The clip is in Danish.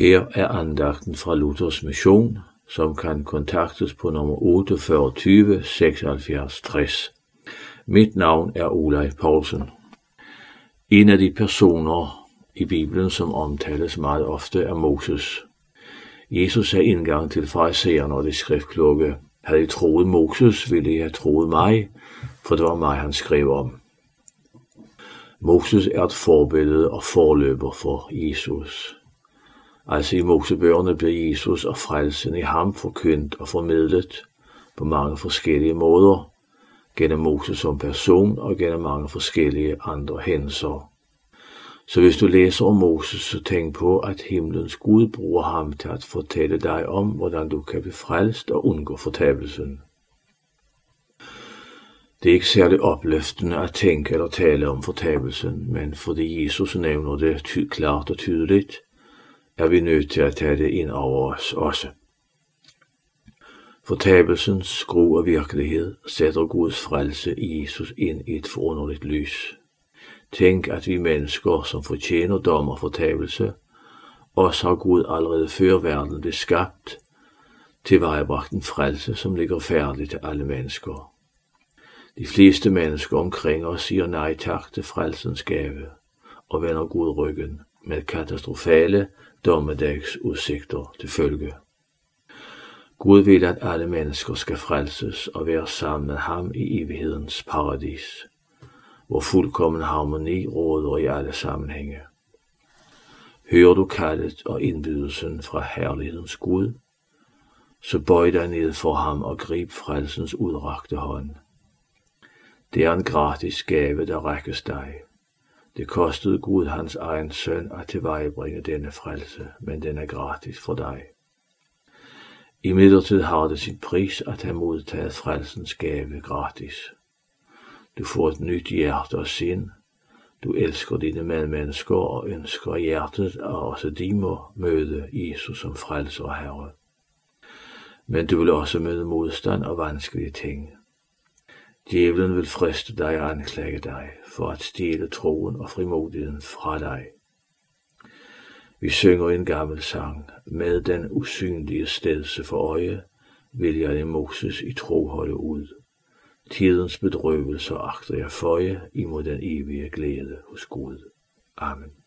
Her er andagten fra Luthers Mission, som kan kontaktes på nummer 48 76 60. Mit navn er Olaj Poulsen. En af de personer i Bibelen, som omtales meget ofte, er Moses. Jesus er indgang til farisæerne og de skriftklokke. Havde I troet Moses, ville I have troet mig, for det var mig, han skrev om. Moses er et forbillede og forløber for Jesus. Altså i Mosebøgerne blev Jesus og frelsen i ham forkyndt og formidlet på mange forskellige måder, gennem Moses som person og gennem mange forskellige andre hændelser. Så hvis du læser om Moses, så tænk på, at himlens Gud bruger ham til at fortælle dig om, hvordan du kan blive frelst og undgå fortabelsen. Det er ikke særlig opløftende at tænke eller tale om fortabelsen, men fordi Jesus nævner det ty- klart og tydeligt, er vi nødt til at tage det ind over os også. Fortabelsens skru af virkelighed sætter Guds frelse i Jesus ind i et forunderligt lys. Tænk, at vi mennesker, som fortjener dom og fortabelse, også har Gud allerede før verden blev skabt, tilvejebragt en frelse, som ligger færdig til alle mennesker. De fleste mennesker omkring os siger nej tak til frelsens gave og vender Gud ryggen med katastrofale dommedagsudsigter til følge. Gud vil, at alle mennesker skal frelses og være sammen med ham i evighedens paradis, hvor fuldkommen harmoni råder i alle sammenhænge. Hører du kaldet og indbydelsen fra herlighedens Gud, så bøj dig ned for ham og grib frelsens udrakte hånd. Det er en gratis gave, der rækkes dig. Det kostede Gud hans egen søn at tilvejebringe denne frelse, men den er gratis for dig. I midlertid har det sin pris at have modtaget frelsens gave gratis. Du får et nyt hjerte og sind. Du elsker dine medmennesker og ønsker hjertet, at også de må møde Jesus som frelser og herre. Men du vil også møde modstand og vanskelige ting. Djævlen vil friste dig og anklage dig for at stjæle troen og frimodigheden fra dig. Vi synger en gammel sang, med den usynlige stedse for øje, vil jeg i Moses i tro holde ud. Tidens bedrøvelser agter jeg føje imod den evige glæde hos Gud. Amen.